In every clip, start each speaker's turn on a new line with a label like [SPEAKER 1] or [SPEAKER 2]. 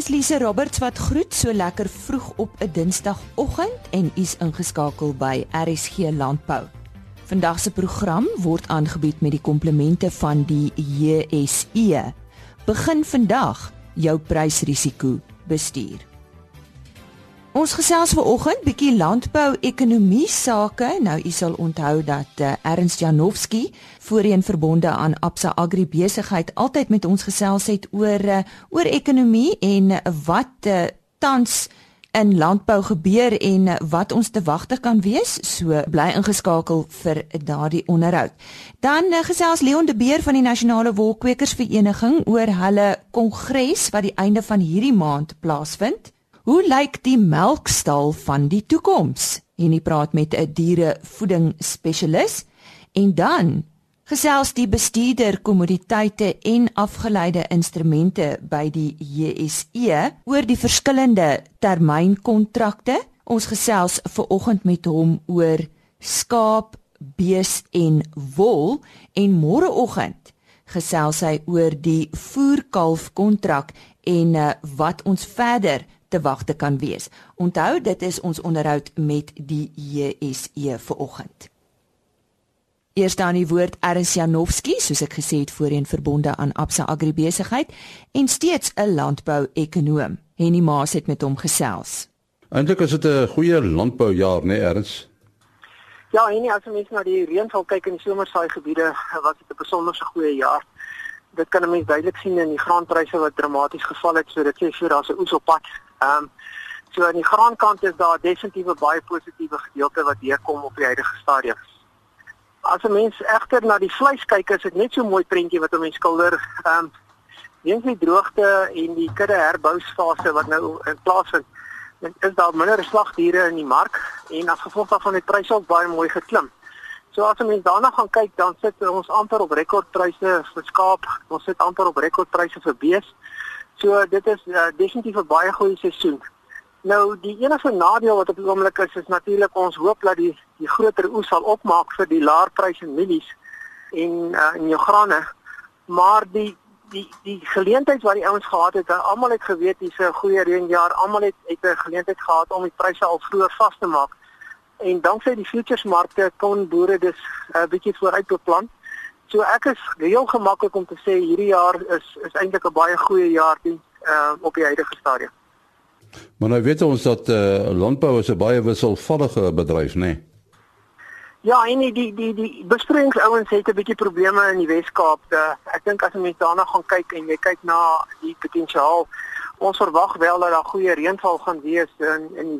[SPEAKER 1] dis Lise Roberts wat groet so lekker vroeg op 'n Dinsdagoggend en u's ingeskakel by RSG Landbou. Vandag se program word aangebied met die komplemente van die JSE. Begin vandag jou prysrisiko bestuur. Ons gesels ver oggend bietjie landbou ekonomie sake. Nou u sal onthou dat uh, Ernst Janowski, voorheen verbonde aan Absa Agri besigheid, altyd met ons gesels het oor uh, oor ekonomie en uh, wat uh, tans in landbou gebeur en uh, wat ons te wagte kan wees. So bly ingeskakel vir daardie onderhoud. Dan uh, gesels Leon de Beer van die Nasionale Wolkwekersvereniging oor hulle kongres wat die einde van hierdie maand plaasvind. Hoe lyk die melkstal van die toekoms? En hy praat met 'n dierevoeding spesialis en dan gesels die bestuurder kommoditeite en afgeleide instrumente by die JSE oor die verskillende termynkontrakte. Ons gesels ver oggend met hom oor skaap, bees en wol en môreoggend gesels hy oor die voerkalf kontrak en uh, wat ons verder te wagte kan wees. Onthou, dit is ons onderhoud met die JSE vir oggend. Eers dan die woord Ernst Janowski, soos ek gesê het voorheen verbonde aan Absa Agribesigheid en steeds 'n landbou-ekonoom. Henny Maas het met hom gesels.
[SPEAKER 2] Eintlik is dit 'n goeie landboujaar, né, nee, Ernst?
[SPEAKER 3] Ja, en as jy na die reënval kyk in die somersaai gebiede, was dit 'n besonder goeie jaar. Dit kan 'n mens duidelik sien in die graanpryse wat dramaties geval het, so dit sê vir daar's 'n oes op pad Ehm um, so aan die graankant is daar definitief 'n baie positiewe gedeelte wat hier kom op die huidige stadium. As 'n mens egter na die vleis kyk, is dit net so 'n mooi prentjie wat 'n mens skilder. Ehm um, weens die droogte en die kudde herbousfase wat nou in plaas vind, is daar minder slagdiere in die mark en as gevolg daarvan het pryse ook baie mooi geklim. So as 'n mens daarna gaan kyk, dan sit ons amper op rekordpryse vir skaap, ons sit amper op rekordpryse vir bees. So dit is uh, definitief 'n baie goeie seisoen. Nou die enigste nadeel wat op die oomblik is is natuurlik ons hoop dat die die groter oes sal opmaak vir die laer pryse in mielies en uh, in jou grane. Maar die die die geleentheid wat die ouens gehad het, almal het geweet dis 'n goeie reënjaar, almal het het 'n geleentheid gehad om die pryse al vroeër vas te maak. En danksy die futures markte kon boere dus 'n uh, bietjie vooruit beplan. So ek is heel gemaklik om te sê hierdie jaar is is eintlik 'n baie goeie jaar die uh, op die huidige stadium.
[SPEAKER 2] Maar nou weet ons dat uh, landbou is 'n baie wisselvallige bedryf, né? Nee?
[SPEAKER 3] Ja, en die die die, die besproeiingsouens het 'n bietjie probleme in die Wes-Kaap. Uh, ek dink as jy daarna gaan kyk en jy kyk na die potensiaal ons verwag wel dat daar goeie reënval gaan wees in in die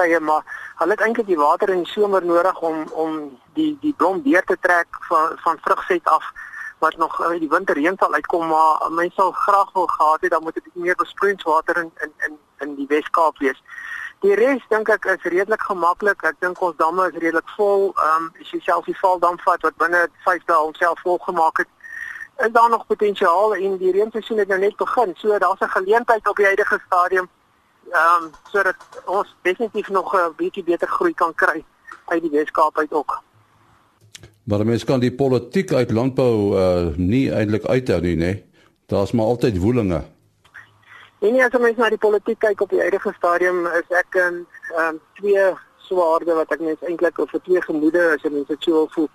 [SPEAKER 3] wintertye maar hulle het eintlik die water in die somer nodig om om die die blom deur te trek van van vrugset af wat nog uit die winterreënval uitkom maar mense sal graag wil gehad het dan moet dit meer besproeiingswater in in in in die Wes-Kaap wees. Die res dink ek is redelik gemaklik. Ek dink ons damme is redelik vol. Ehm um, as jy self die valdam vat wat binne 5 dae homself vol gemaak het, is daar nog potensiaal en die reenseisoen het nou net begin. So daar's 'n geleentheid op die huidige stadium ehm um, sodat ons definitief nog 'n bietjie beter groei kan kry uit die Weskaap uit ook.
[SPEAKER 2] Maar mense kan die politiek uit landbou uh nie eintlik uithou nie, né? Daar's maar altyd woelinge.
[SPEAKER 3] En nie as ons na die politiek kyk op die huidige stadium is ek in ehm um, twee swaarde wat ek net eintlik of vir twee gemoede as jy mense so wil voel.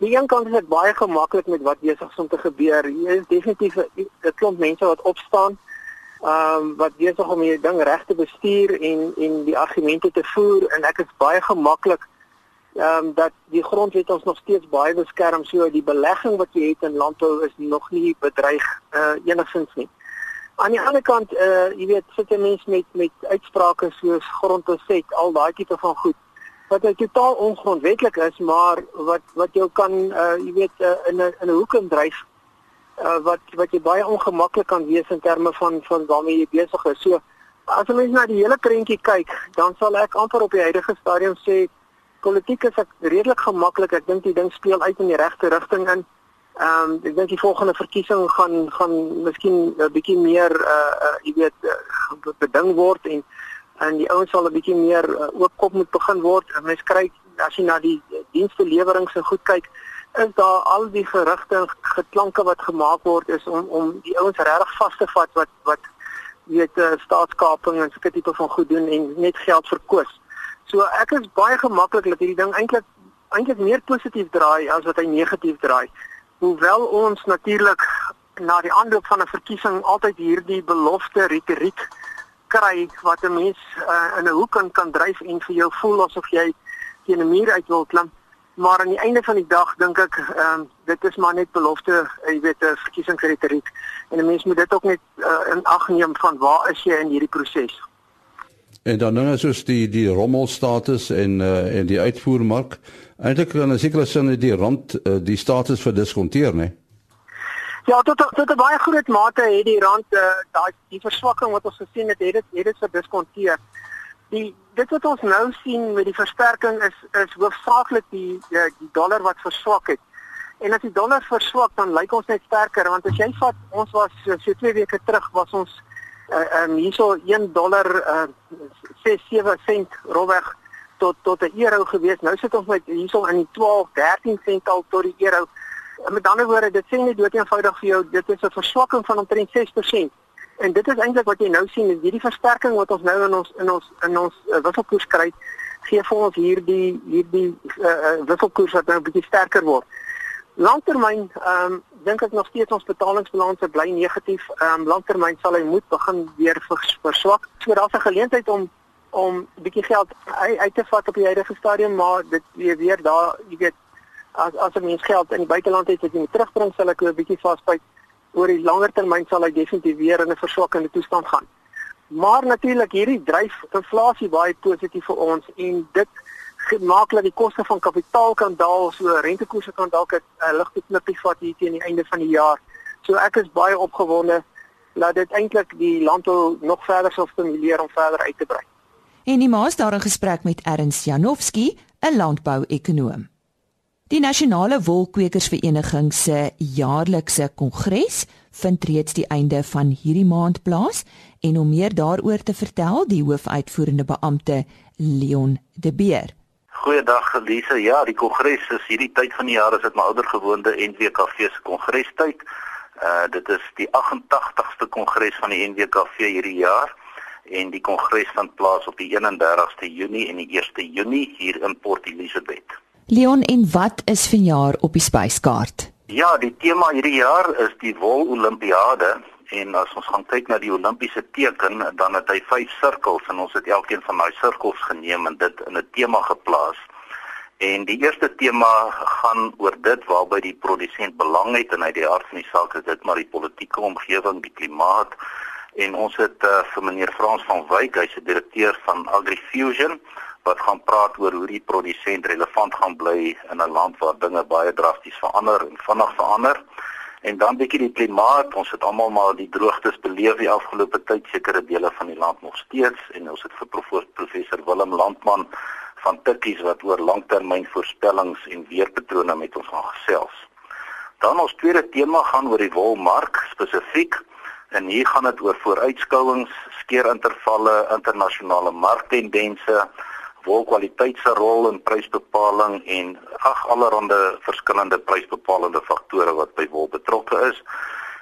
[SPEAKER 3] Die een kant is dit baie gemaklik met wat besig is om te gebeur. Hier is definitief 'n klomp mense wat opstaan. Ehm um, wat besig om hierdie ding reg te bestuur en en die argumente te voer en ek is baie gemaklik ehm um, dat die grondwet ons nog steeds baie beskerm so die belegging wat jy het in landbou is nog nie bedreig uh, enigstens nie. Aan die ander kant eh uh, jy weet sit 'n mens met met uitsprake soos grondbeset, al daai tipe van goed wat nou totaal ongrondwettig is, maar wat wat jou kan uh jy weet uh, in 'n in 'n hoek indryf uh wat wat jy baie ongemaklik kan wees in terme van van waarmee jy besig is. So as jy mens na die hele prentjie kyk, dan sal ek amper op die huidige stadium sê politiek is ek redelik gemaklik. Ek dink die ding speel uit in die regte rigting in. Ehm um, ek dink die volgende verkiesing gaan gaan miskien 'n bietjie meer uh, uh jy weet uh, beding word en en die ouens sal 'n bietjie meer uh, oopkop moet begin word. Mense kry as jy na die diensverlewerings en goed kyk, is daar al die gerugte en geklanke wat gemaak word is om om die ouens regtig vas te vat wat wat weet uh, staatskaping en sulke tipe van goed doen en net geld verkoos. So ek is baie gemaklik dat hierdie ding eintlik eintlik meer positief draai as wat hy negatief draai. Hoewel ons natuurlik na die aanloop van 'n verkiesing altyd hierdie belofte retoriek kry wat 'n mens uh, in 'n hoek kan kan dryf en vir jou voel asof jy teen 'n muur uit wil klim maar aan die einde van die dag dink ek ehm um, dit is maar net belofte, jy weet verkiesingsretoriek en 'n mens moet dit ook net uh, in ag neem van waar is jy in hierdie proses.
[SPEAKER 2] En dan nou soos die die rommelstatus en uh, en die uitvoermark, eintlik in 'n sekere sin die rand uh, die status vir diskonteer, né?
[SPEAKER 3] Ja, tot tot 'n baie groot mate het die rand uh, daai die verswakking wat ons gesien het, het dit het dit vir diskonteer die dit wat ons nou sien met die versterking is is hoofsaaklik die, die die dollar wat verswak het. En as die dollar verswak dan lyk ons net sterker want as jy vat ons was so 2 weke terug was ons uh, um hierso 1 dollar uh, 6 7 sent rolweg tot tot 'n euro gewees. Nou sit ons met hierso in die 12 13 sent al tot die euro. Met ander woorde, dit sê net dood eenvoudig vir jou dit is 'n verswakking van omtrent 6% en dit is eintlik wat jy nou sien is hierdie versterking wat ons nou in ons in ons in ons uh, wisselkoers kry gee vir ons hierdie hierdie uh, wisselkoers wat nou 'n bietjie sterker word. Langtermyn ehm um, dink ek nog steeds ons betalingsbalans bly negatief. Ehm um, langtermyn sal hy moet begin weer verswak. So daar's 'n geleentheid om om 'n bietjie geld uit, uit te vat op die huidige stadium, maar dit weer weer daar, jy weet, as as 'n mens geld in die buiteland het wat jy moet terugbring, sal ek 'n bietjie vasbyt oor die langer termyn sal hy definitief weer in 'n verswakkende toestand gaan. Maar natuurlik hierdie dryf inflasie baie positief vir ons en dit maak dat die koste van kapitaal kan daal, so rentekoerse kan dalk 'n uh, ligte knippie vat hier teen die einde van die jaar. So ek is baie opgewonde dat dit eintlik die landbou nog verder sal stimuleer om verder uit te brei.
[SPEAKER 1] En die maas daar in gesprek met Ernst Janowski, 'n landbou-ekonoom. Die Nasionale Wolkwekersvereniging se jaarlikse kongres vind reeds die einde van hierdie maand plaas en om meer daaroor te vertel, die hoofuitvoerende beampte Leon De Beer.
[SPEAKER 4] Goeiedag Elise. Ja, die kongres is hierdie tyd van die jaar is dit my ouer gewoonte NWKV se kongrestyd. Uh dit is die 88ste kongres van die NWKV hierdie jaar en die kongres vind plaas op die 31ste Junie en die 1ste Junie hier in Port Elizabeth.
[SPEAKER 1] Leon, en wat is vanjaar op die spyskaart?
[SPEAKER 4] Ja, die tema hierdie jaar is die Wol Olimpiade en as ons gaan kyk na die Olimpiese teken, dan het hy vyf sirkels en ons het elkeen van daai sirkels geneem en dit in 'n tema geplaas. En die eerste tema gaan oor dit waarby die produsent belang het en uit die hart van die saak is dit maar die politieke omgewing, die klimaat en ons het uh, vir meneer Frans van Wyk, hy's die direkteur van AgriFusion wat gaan praat oor hoe die produsent relevant gaan bly in 'n land waar dinge baie drasties verander en vinnig verander. En dan bietjie die klimaat, ons het almal maar die droogtes beleef die afgelope tyd sekere dele van die land nog steeds en ons het vir professor Willem Landman van Tikkies wat oor langtermynvoorspellings en weerpatrone met ons gaan gesels. Dan ons tweede tema gaan oor die wolmark spesifiek en hier gaan dit oor vooruitskouings, skeerintervalle, internasionale marktendense, wolkwaliteit se rol in prysbepaling en ag allerhande verskillende prysbepalende faktore wat by wol betrokke is.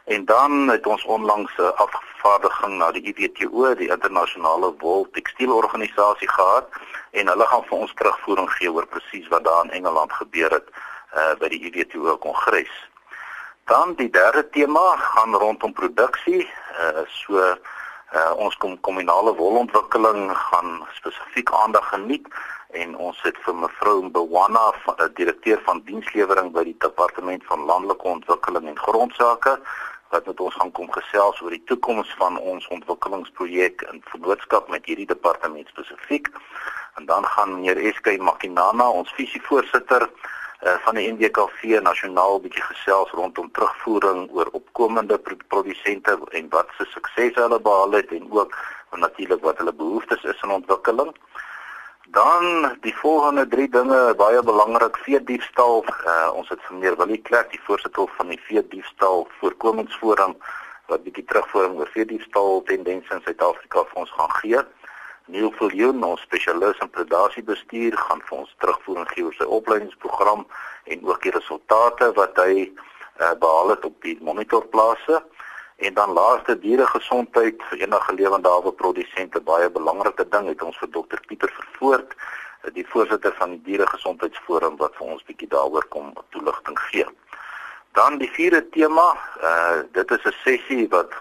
[SPEAKER 4] En dan het ons onlangs 'n afvaardiging na die IWTO, die internasionale wol tekstielorganisasie gehad en hulle gaan vir ons terugvoering gee oor presies wat daar in Engeland gebeur het uh, by die IWTO kongres. Dan die derde tema gaan rondom produksie, uh, so Uh, ons kom kommunale wolontwikkeling gaan spesifiek aandag geniet en ons het vir mevrou Bewana, uh, direkteur van dienslewering by die departement van landelike ontwikkeling en grondsake wat met ons gaan kom gesels oor die toekoms van ons ontwikkelingsprojek in vennootskap met hierdie departement spesifiek. En dan gaan meneer SK Makinana, ons visievoorsitter, uh, van die NDKV nasionaal bietjie gesels rondom terugvoering oor opkomende produsente en wat se suksese hulle behaal het en ook natuurlik wat hulle behoeftes is in ontwikkeling. Dan die volgende drie dinge baie belangrik veediefstal. Uh, ons het meneer Willie Klerk, die voorsitter van die veediefstal voorkomingsforum wat bietjie terugvoering oor veediefstal tendense in Suid-Afrika vir ons gaan gee. Neil Viljoen, ons spesialis in predasiebestuur, gaan vir ons terugvoering gee oor sy opleidingsprogram en ook die resultate wat hy uh, behaal het op die monitorplase. En dan laaste dieregesondheid vir enige lewende hawe produsente baie belangrike ding het ons vir dokter Pieter Vervoort, die voorsitter van die dieregesondheidsforum wat vir ons bietjie daaroor kom toelichting gee. Dan die vierde tema, uh dit is 'n sessie wat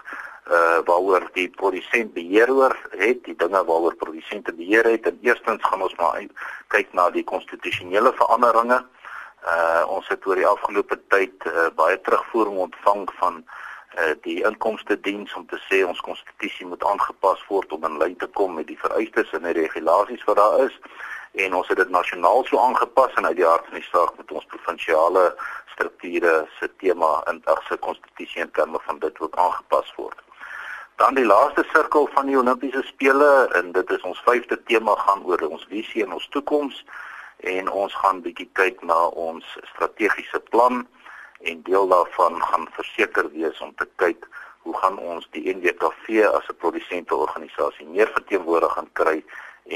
[SPEAKER 4] uh waaroor die produsent beheer oor het, die dinge waaroor produsente beheer het. En eerstens gaan ons maar kyk na die konstitusionele veranderinge. Uh ons het oor die afgelope tyd uh, baie terugvoering ontvang van uh die inkomste diens om te sê ons konstitusie moet aangepas word om in lyn te kom met die vereistes en die regulasies wat daar is en ons het dit nasionaal so aangepas en uit die hart van die saak met ons provinsiale strukture se tema in agse konstitusie en terme van dit ook aangepas word. Dan die laaste sirkel van die Olimpiese spele en dit is ons vyfde tema gaan oor ons visie en ons toekoms en ons gaan bietjie kyk na ons strategiese plan en deel daarvan gaan verseker wees om te kyk hoe gaan ons die NWKV as 'n produsente organisasie meer verteenwoordig gaan kry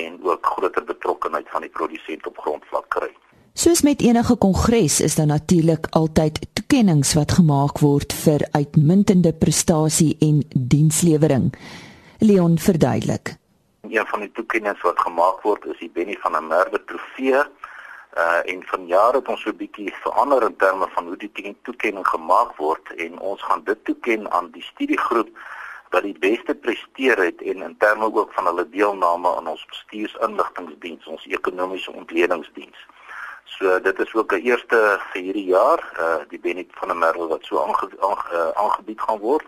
[SPEAKER 4] en ook groter betrokkeheid van die produsent op grondvlak kry.
[SPEAKER 1] Soos met enige kongres is daar natuurlik altyd toekenninge wat gemaak word vir uitmuntende prestasie en dienslewering. Leon verduidelik.
[SPEAKER 4] Een van die toekenninge wat gemaak word is die Benny van der Merwe trofee. Uh en vanjaar het ons so 'n bietjie verander in terme van hoe die toekenning gemaak word en ons gaan dit toeken aan die studiegroep wat die beste presteer het en in terme ook van hulle deelname aan ons bestuursinligtingdiens, ons ekonomiese ontledingdiens. So dit is ook 'n eerste vir hierdie jaar, uh die Benet van der Merwe wat so aange, aange, uh, aangebied gaan word.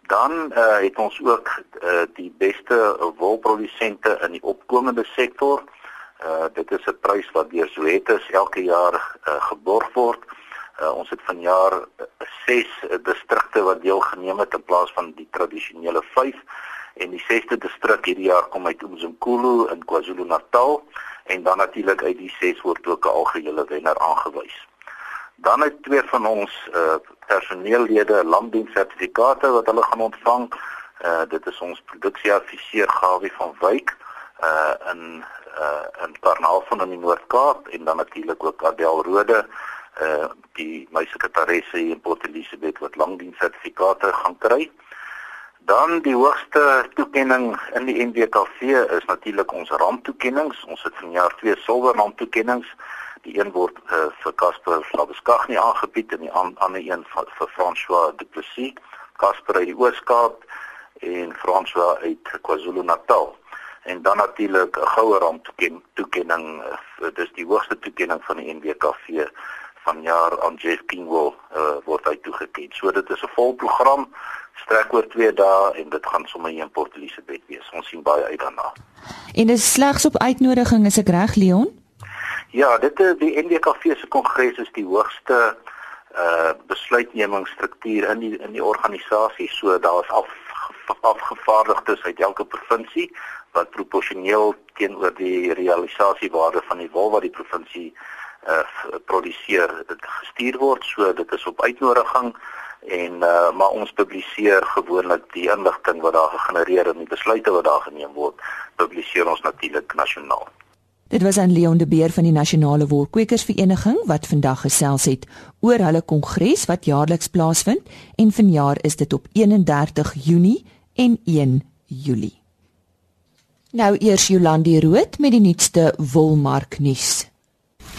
[SPEAKER 4] Dan uh het ons ook uh die beste wolprodusente in die opkomende sektor. Uh dit is 'n prys wat deur Zoetis elke jaar uh, geborg word. Uh, ons het vanjaar 6 uh, distrikte wat deelgeneem het in plaas van die tradisionele 5 en die 6de distrik hierdie jaar kom uit Umzimkhulu in KwaZulu-Natal en dan natuurlik uit die 6 word ook 'n algehele wenner aangewys. Dan het twee van ons uh, personeellede landdienssertifikate wat hulle gaan ontvang. Uh, dit is ons produksieadviseur Gawie van Wyk uh in uh in Karnaval in die Noord-Kaap en dan natuurlik ook Adel Rode uh die my sekretaresse in Port Elizabeth wat langdienssertifikate gaan kry. Dan die hoogste toekenning in die NWKV is natuurlik ons ramptoekennings. Ons het vanjaar twee silwer ramptoekennings. Die een word uh, vir Casper Slabeskagni aangebied en die ander een vir, vir François Du Plessis, Casper uit die Oos-Kaap en François uit KwaZulu-Natal. En dan natuurlik 'n goue ramptoekenning, uh, dis die hoogste toekenning van die NWKV vanjaar aan Jeff Kingwell uh, word hy toegeken. So dit is 'n vol program strek oor 2 dae en dit gaan sommer hier in Port Elizabeth wees. Ons sien baie uit daarna.
[SPEAKER 1] En dis slegs op uitnodiging is ek reg Leon?
[SPEAKER 4] Ja, dit is die NDKV se kongres is die hoogste uh besluitnemingsstruktuur in die in die organisasie. So daar's af afgevaardigdes uit elke provinsie wat proporsioneel teenoor die realisasiewaarde van die wol wat die provinsie uh produseer dit gestuur word so dit is op uitnodiging en uh maar ons publiseer gewoonlik die inligting wat daar gegenereer en die besluite wat daar geneem word publiseer ons natuurlik nasionaal
[SPEAKER 1] Dit was aan Leon de Beer van die Nasionale Wolkwekersvereniging wat vandag gesels het oor hulle kongres wat jaarliks plaasvind en vanjaar is dit op 31 Junie en 1 Julie. Nou eers Jolandi Rood met die nuutste wolmark nuus.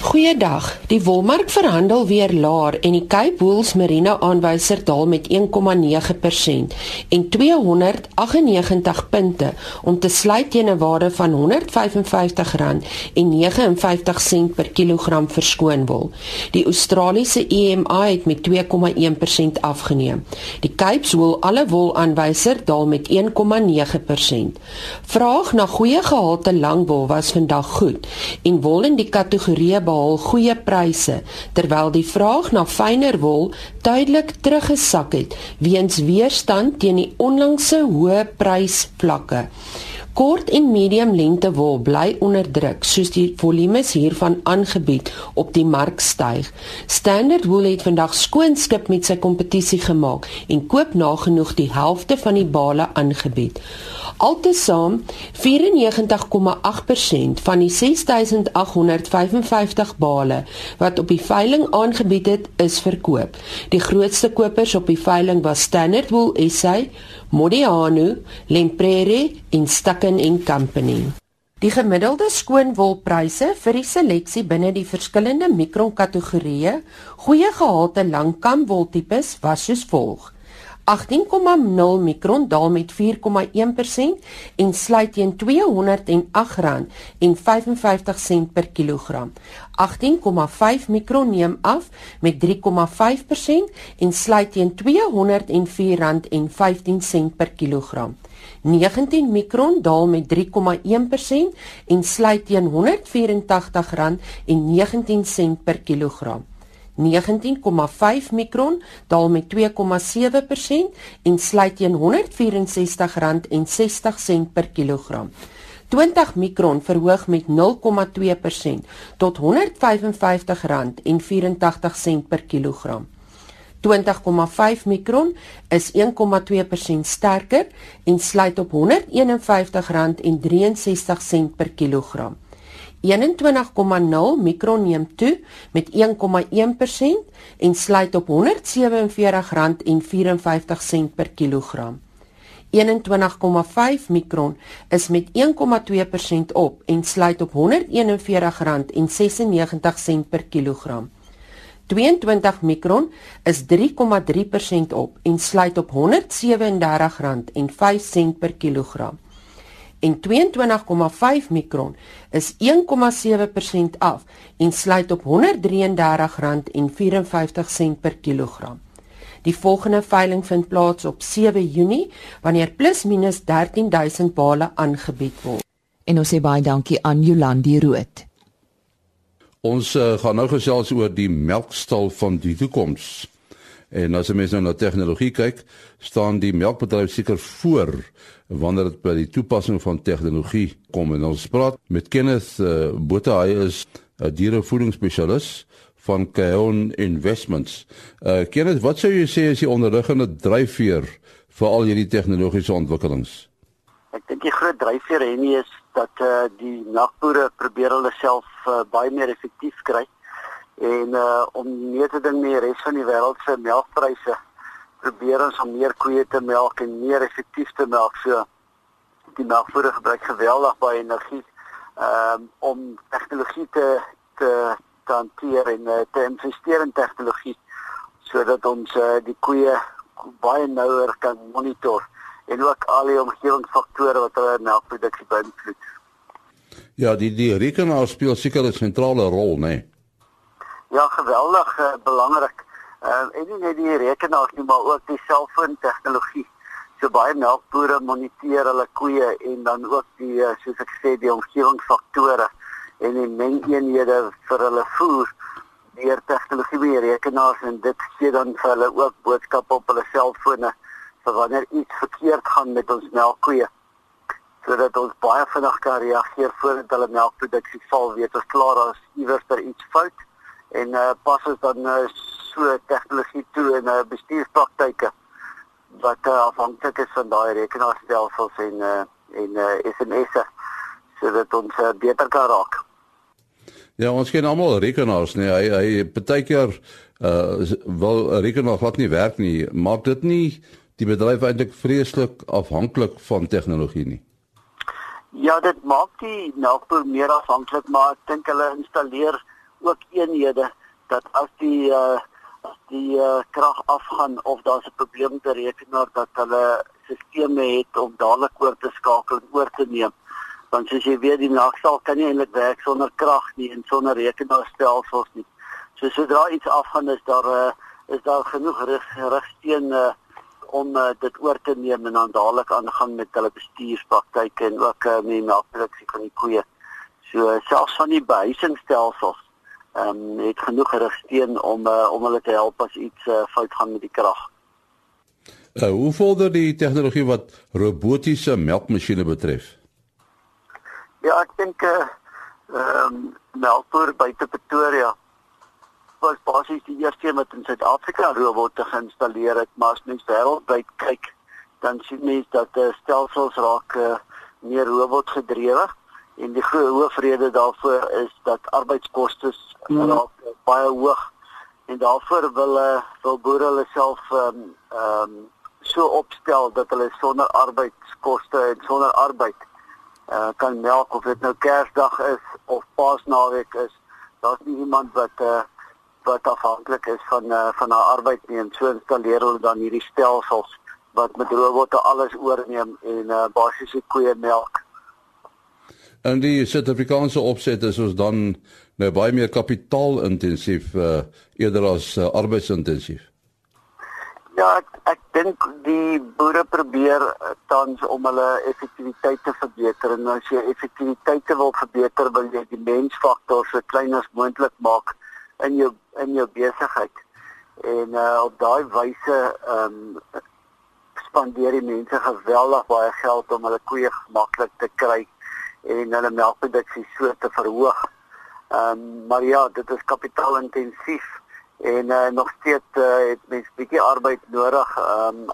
[SPEAKER 5] Goeiedag. Die wolmark verhandel weer laer en die Cape Wools Merino aanwyser daal met 1,9% en 298 punte om te sluit teen 'n waarde van R155,59 per kilogram verskoon wol. Die Australiese EMA het met 2,1% afgeneem. Die Cape Wool alle wol aanwyser daal met 1,9%. Vraag na goeie gehalte langwol was vandag goed en wol in die kategorie behaal goeie pryse terwyl die vraag na fyner wol duidelik teruggesak het weens weerstand teen die onlangse hoë prysvlakke. Kort en medium lengte wol bly onder druk soos die volumes hiervan aangebied op die mark styg. Standard Wool het vandag skoon skip met sy kompetisie gemaak en koop nagenoeg die helfte van die bale aangebied. Altesaam 94,8% van die 6855 bale wat op die veiling aangebied het, is verkoop. Die grootste kopers op die veiling was Standard Wool SA, Modiano, Lemprere en Stucken & Company. Die gemiddelde skoonwolpryse vir die seleksie binne die verskillende mikronkategorieë, goeie gehalte langkamwoltipes was soos volg: 18,0 mikron daal met 4,1% en sluit teen R208,55 per kilogram. 18,5 mikron neem af met 3,5% en sluit teen R204,15 per kilogram. 19 mikron daal met 3,1% en sluit teen R184,19 per kilogram. 19,5 mikron daal met 2,7% en sluit teen R164,60 per kilogram. 20 mikron verhoog met 0,2% tot R155,84 per kilogram. 20,5 mikron is 1,2% sterker en sluit op R151,63 per kilogram. 21,0 mikron neem toe met 1,1% en sluit op R147,54 per kilogram. 21,5 mikron is met 1,2% op en sluit op R141,96 per kilogram. 22 mikron is 3,3% op en sluit op R137,05 per kilogram en 22,5 mikron is 1,7% af en sluit op R133,54 per kilogram. Die volgende veiling vind plaas op 7 Junie wanneer plus minus 13000 bale aangebied word.
[SPEAKER 1] En ons sê baie dankie aan Jolandi Rood.
[SPEAKER 2] Ons uh, gaan nou gesels oor die melkstal van die toekoms. En as jy mens nou na tegnologie kyk, staan die melkbedryf seker voor wanneer dit by die toepassing van tegnologie kom. En ons praat met Kenneth uh, Botha, hy is 'n dierevoedingsspesialis van Kaon Investments. Uh Kenneth, wat sou jy sê is die onderliggende dryfveer vir al hierdie tegnologiese ontwikkelings?
[SPEAKER 6] Ek dink die groot dryfveer hiernie is dat uh die nagboere probeer hulle self uh, baie meer effektief kry en uh om meer te ding met die res van die wêreld se melkpryse probeer ons om meer koeie te melk en meer effektief te melk so die melkvoere gebruik geweldig baie energie um om tegnologie te te te hanteer en uh, te investeer in tegnologie sodat ons uh, die koeie baie nouer kan monitor en ook al die omgewingsfaktore wat hulle melkproduksie beïnvloed.
[SPEAKER 2] Ja, die die rekenaar speel seker 'n sentrale rol, né? Nee?
[SPEAKER 6] Ja, geweldig uh, belangrik. Uh, en nie net die rekenaars nie, maar ook die selfoon tegnologie. So baie melkbore moniteer hulle koeie en dan ook die uh, soos ek sê die omgewingsfaktore en die mengeenhede vir hulle voer deur tegnologie by rekenaars en dit gee dan vir hulle ook boodskappe op hulle selfone vir wanneer iets verkeerd gaan met ons melkkoeie sodat ons baie vinnig kan reageer voordat hulle melkproduksie val weet ons klaar as iewers daar iets fout en uh, pas ons dan uh, so tegnologie toe en uh, bestuurspraktyke wat uh, afhanklik is van daai rekenaarstelsels en uh, en uh, SMS'e sodat ons uh, beter kan raak.
[SPEAKER 2] Ja, ons ken almal rekenaars, nee, hy hy partykeer uh wil 'n rekenaar glad nie werk nie. Maak dit nie die bedryf eintlik vreeslik afhanklik van tegnologie nie.
[SPEAKER 6] Ja, dit maak die nagboer meer afhanklik, maar ek dink hulle installeer ook eenhede dat as die uh, as die uh, krag afgaan of daar's 'n probleem met die rekenaar dat hulle stelsels het om dadelik oor te skakel en oor te neem. Want soos jy weet die nagsal kan nie eintlik werk sonder krag nie en sonder rekenaarstelsels nie. So sodra iets afgaan is daar uh, is daar genoeg rig rigsteen uh, om uh, dit oor te neem en dan dadelik aangaan met hulle bestuurspraktyke en ook uh, met die melkproduksie van die koeie. So selfs van die behuisingsstelsels ehm um, het genoeg rigsteen om uh, om hulle te help as iets uh, fout gaan met die krag.
[SPEAKER 2] Uh, hoe vorder die tegnologie wat robotiese melkmasjiene betref?
[SPEAKER 6] Ja, ek dink eh uh, ehm um, Melkpoort buite Pretoria was basies die eerste wat in Suid-Afrika robotte geïnstalleer het, maar as mens wêreldwyd kyk, dan sien mens dat uh, stelsels raak uh, meer robot gedrewe en die hoofrede daarvoor is dat arbeidskoste mm. raak baie hoog en daarvoor wil uh, wil boere hulle self ehm um, ehm um, so opstel dat hulle sonder arbeidskoste en sonder arbeid uh, kan melk of dit nou Kersdag is of Paasnaweek is. Daar's nie iemand wat uh, wat afhanklik is van uh, van haar arbeid nie en so installeer hulle dan hierdie stelsels wat met robotte alles oorneem en uh, basiese koeie melk.
[SPEAKER 2] En die Suid-Afrikaanse opset is ons dan nou baie meer kapitaalintensief uh, eerder as uh, arbeidsintensief.
[SPEAKER 6] Ja, ek, ek dink die boere probeer eh, tans om hulle effektiwiteit te verbeter en as jy effektiwiteit wil verbeter, wil jy die mensfaktor so klein as moontlik maak in jou in jou besigheid. En uh, op daai wyse ehm um, spandeer die mense geweldig baie geld om hulle koeie gemaklik te kry en hulle melkproduksie so te verhoog. Ehm um, maar ja, dit is kapitaalintensief en uh, nog steeds uh, het mens bietjie arbeid nodig um,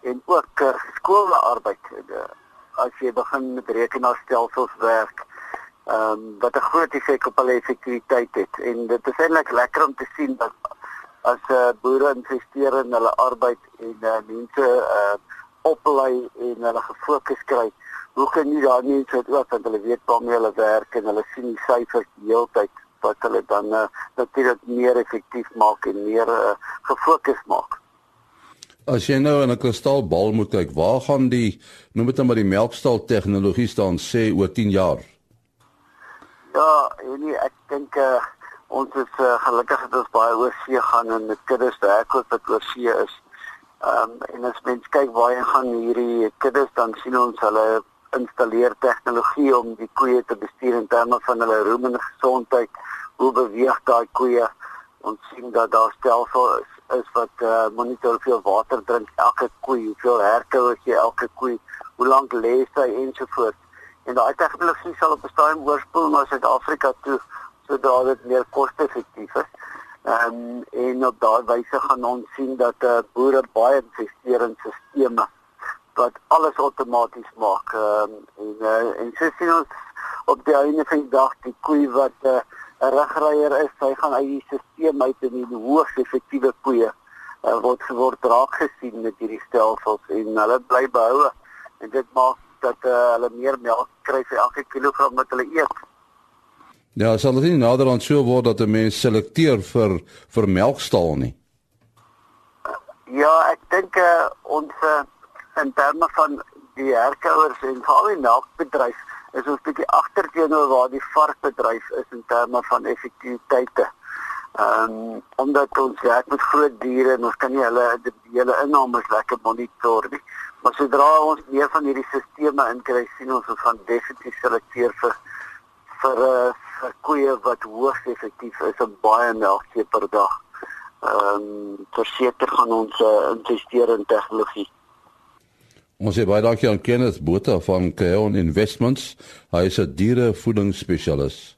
[SPEAKER 6] en ook uh, skoolarbeid uh, as jy begin met rekenaarstelsels werk um, wat 'n groot effek op hulle effektiwiteit het. En dit is eintlik lekker om te sien dat as uh, boere investeer in hulle arbeid en uh, mense uh, oplei en hulle gefokus kry hoe kan nie daar nie so iets wat hulle weet waarmee hulle werk en hulle sien die syfers die hele tyd wat hulle dan uh, natuurlik meer effektief maak en meer uh, gefokus maak.
[SPEAKER 2] As jy nou in 'n kristalbal moet kyk, waar gaan die noem dit nou maar die melkstal tegnologie staan sê oor 10 jaar?
[SPEAKER 6] Ja, nee, ek dink uh, ons is uh, gelukkig dat ons baie oor see gaan en met kuddes werk wat oor see is. Ehm um, en as mens kyk waar jy gaan hierdie kuddes dan sien ons hulle installeer tegnologie om die koeie te bestuur in terme van hulle roem en gesondheid. Hoe beweeg daai koeie? Ons sien dat daar stelsel is, wat uh, monitor hoeveel water drink elke koe hoeveel herkou as jy elke koe hoe lank lê sy ensovoorts. En daai tegnologie sal op 'n stadium oorspoel na Suid-Afrika toe sodat dit meer koste-effektief is. Um, en op daai wyse gaan ons sien dat uh, boere baie investeer in sisteme wat alles outomaties maak um, en uh, en so sien ons op die einde van die dag die koe wat uh, 'n regryer is, hy gaan uit die stelsel uit en die hoogs effektiewe koeie uh, word geword raak gesien met hierdie stelsels en hulle bly behou en dit maak dat uh, hulle meer melk kry vir elke kilogram wat hulle eet.
[SPEAKER 2] Ja, sal dit nie nader aan so word dat 'n mens selekteer vir vir melkstal nie.
[SPEAKER 6] Ja, ek dink uh, ons uh, in terme van die herkouers en veral die melkbedryf is ons bietjie agter teenoor waar die varkbedryf is in terme van effektiwiteite. Ehm um, omdat ons werk met groot diere en ons kan nie hulle die hele inname lekker monitor nie. Maar sodra ons meer van hierdie sisteme inkry, sien ons ons gaan definitief selekteer vir vir uh, vir koeie wat hoogs effektief is en baie melk gee per dag. Ehm um, verseker gaan ons uh, investeer in tegnologie.
[SPEAKER 2] Ons sê baie dankie aan Kenneth Botha van Keon Investments. Hy is 'n dierevoedingsspesialis.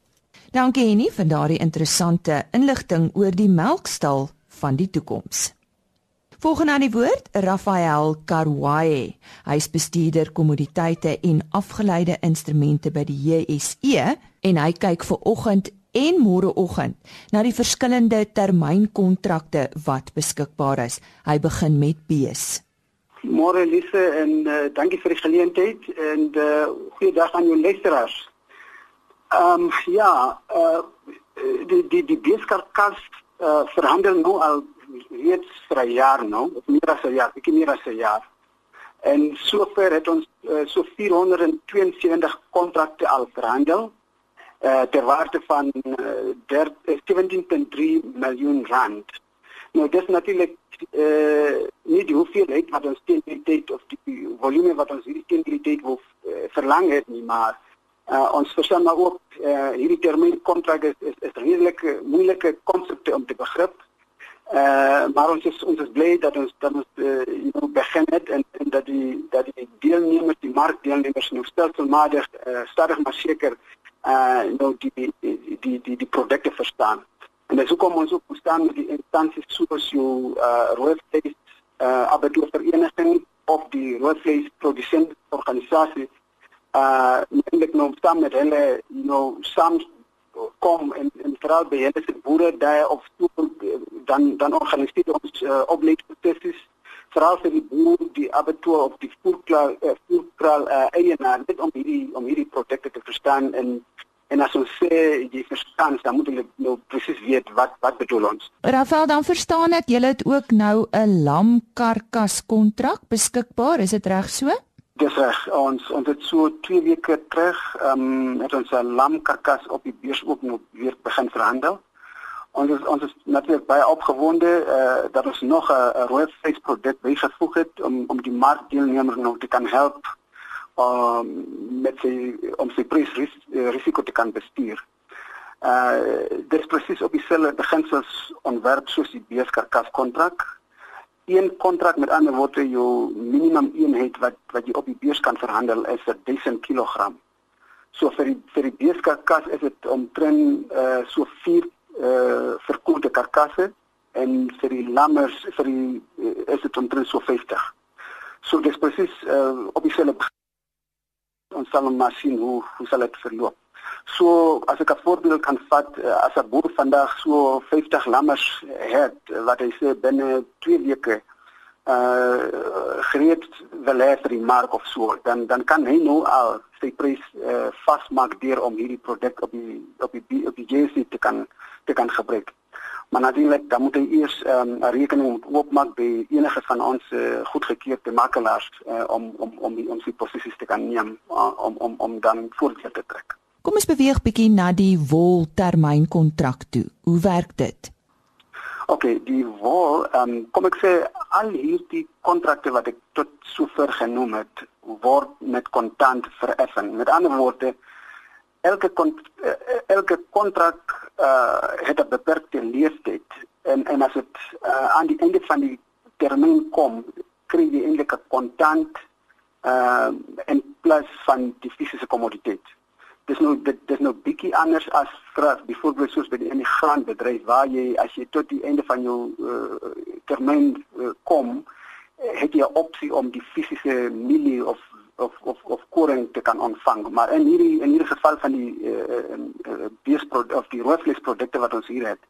[SPEAKER 1] Dankie Henny vir daardie interessante inligting oor die melkstal van die toekoms. Volgende aan die woord, Rafael Karwae. Hy is bestuurder kommoditeite en afgeleide instrumente by die JSE en hy kyk vir oggend en môreoggend na die verskillende termynkontrakte wat beskikbaar is. Hy begin met bees.
[SPEAKER 7] Môre Lise en uh, dankie vir die geleentheid en uh, goeiedag aan jou luisteraars. Ehm um, ja, uh, die die die beeskarkas uh, verhandel nou al reeds vir 'n jaar nou, of meer as 'n jaar, ek meer as 'n jaar. En sover het ons uh, so 472 kontrakte al verhandel uh, ter waarde van uh, 17.3 miljoen rand. Nou dis natuurlik eh nie die hoeveelheid wat ons tyd of die volume wat ons hierdie tyd wil uh, verlang het nie, maar uh, ons verstaan maar ook eh uh, hierdie termyn kontrak is is, is redelik moeilike om te begrip. Uh, maar ons is ons is bly dat ons dat ons uh, en, dat die dat die deelnemers die markdeelnemers nou stelselmatig uh, stadig maar seker uh nou die die die die, die verstaan. En dis hoekom ons ook staan met die instansies soos jou uh roodvleis uh abattoirvereniging of die roodvleis produsent organisasie. Uh eintlik nou staan met hulle you know saam kom en en veral by hulle se boere daar of toe dan dan organiseer ons uh, opleidingsproses. Veral vir die boer die abattoir of die voerkraal uh, voerkraal uh, eienaar net om hierdie om hierdie produkte te verstaan en en as ons sê jy verstaan dan moet jy nou presies weet wat wat bedoel ons.
[SPEAKER 1] Rafael dan verstaan ek jy het ook nou 'n lamkarkas kontrak beskikbaar is dit reg so?
[SPEAKER 7] Dis reg ons ons het so 2 weke terug ehm um, het ons 'n lamkarkas op die beurs ook nog weer begin verhandel. Ons is, ons is natuurlik baie opgewonde uh, dat ons nog 'n rooi vleisproduk bygevoeg het om om die markdeelnemers nog te kan help om um, met sy om sy prys ris, risiko te kan bestuur. Uh dis presies op dieselfde beginsels ontwerp soos die beeskarkas kontrak. Een kontrak met ander woorde jou minimum eenheid wat wat jy op die beurs kan verhandel is 1000 kg. So vir die vir die beeskarkas is dit omtrent uh so 4 uh verkoelde karkasse en vir die lammers vir die uh, is dit omtrent so 50. So dis presies uh op dieselfde ons sal maar sien hoe hoe sal dit verloop. So as ek 'n voorbeeld kan vat uh, as 'n boer vandag so 50 lammers het wat hy sê binne 2 weke uh gereed wil hê vir die mark of so dan dan kan hy nou al sy prys uh, vasmaak deur om hierdie produk op die op die op die JC te kan te kan gebruik. Maar natuurlik dan moet hy eers ehm, 'n um, rekening oopmaak by enige van ons uh, goedgekeurde makelaars uh, om om om die ons posisies te kan neem uh, om om om dan voordeel te trek.
[SPEAKER 1] Kom ons beweeg bietjie na die wol termynkontrak toe. Hoe werk dit?
[SPEAKER 7] OK, die wol, ehm um, kom ek sê al hierdie kontrakte wat ek tot sover genoem het, word met kontant vereffen. Met ander woorde, elke kont eh, elke kontrak uh, het 'n beperkte leeftyd en en as dit uh, aan die einde van die termyn kom, kry jy eintlik 'n kontant uh en plus van die fisiese kommoditeit. Dis nou dis nou bietjie anders as vir byvoorbeeld soos by die immigrantbedryf waar jy as jy tot die einde van jou uh, termyn uh, kom, het jy 'n opsie om die fisiese milie of of of of koring te kan ontvang maar in hierdie in hierdie geval van die uh, uh, beesproduk of die roofvleisprodukte wat ons hier het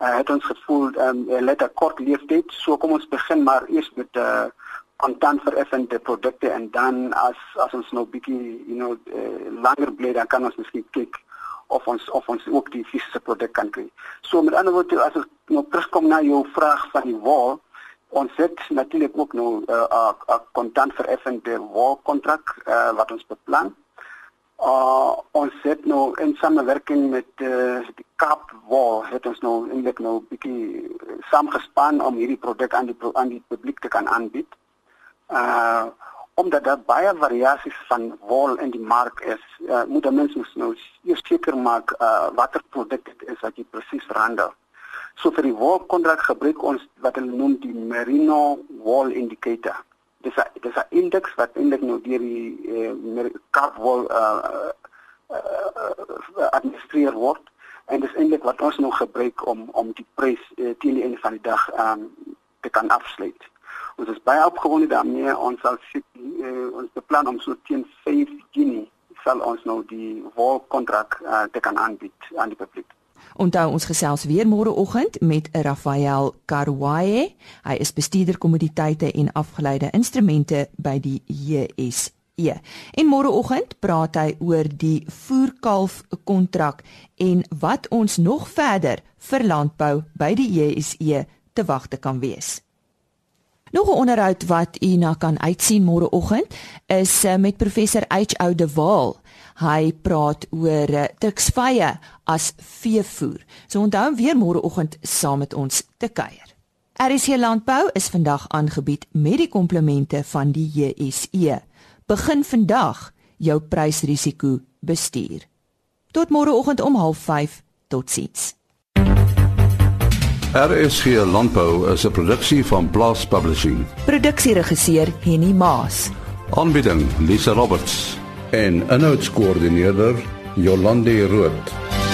[SPEAKER 7] uh, het ons gevoel um, let 'n kort leeftyd so kom ons begin maar eers met 'n uh, kontant vereffende produkte en dan as as ons nou bietjie you know uh, langer bly dan kan ons miskien kyk of ons of ons ook die fisiese produk kan kry. So met ander woorde as ons nou terugkom na jou vraag van die wol ons het natuurlik ook nou 'n uh, 'n kontant wolkontrak uh, wat ons beplan. Uh, ons het nou in samewerking met uh, die Kaap Wol het ons nou eintlik nou 'n bietjie saamgespan om hierdie produk aan die aan die publiek te kan aanbied. Uh omdat daar baie variasies van wol in die mark is, uh, moet mense nou eers seker maak uh, watter produk dit is wat jy presies verhandel. So vir die wol kontrak gebruik ons wat hulle noem die Merino Wall Indicator. Dis 'n dis 'n indeks wat eintlik nou deur die eh, Kaap Wol uh, uh, administreer word en dis eintlik wat ons nou gebruik om om die prys uh, teen die einde van die dag um, te kan afsluit. Ons is baie opgewonde daarmee ons sal uh, ons beplan om so teen 5 Junie sal ons nou die wol kontrak uh, te kan aanbied aan die publiek.
[SPEAKER 1] Onthou ons gesels weer môreoggend met Rafael Karwaye. Hy is bestuurder kommoditeite en afgeleide instrumente by die JSE. En môreoggend praat hy oor die voerkalf kontrak en wat ons nog verder vir landbou by die JSE te wagte kan wees. Nog 'n onderhoud wat u na kan uitsien môreoggend is eh, met professor H.O. de Waal. Hy praat oor eh, truksvye as veevoer. So onthou weer môreoggend saam met ons te kuier. RC Landbou is vandag aangebied met die komplemente van die JSE. Begin vandag jou prysrisiko bestuur. Tot môreoggend om 05:30. Totsiens.
[SPEAKER 2] RSG Landbou is 'n produksie van Blast Publishing.
[SPEAKER 1] Produksieregisseur Henny Maas.
[SPEAKER 2] Aanbieding Lisa Roberts en inhoudskoördineerder Jolande Rooi.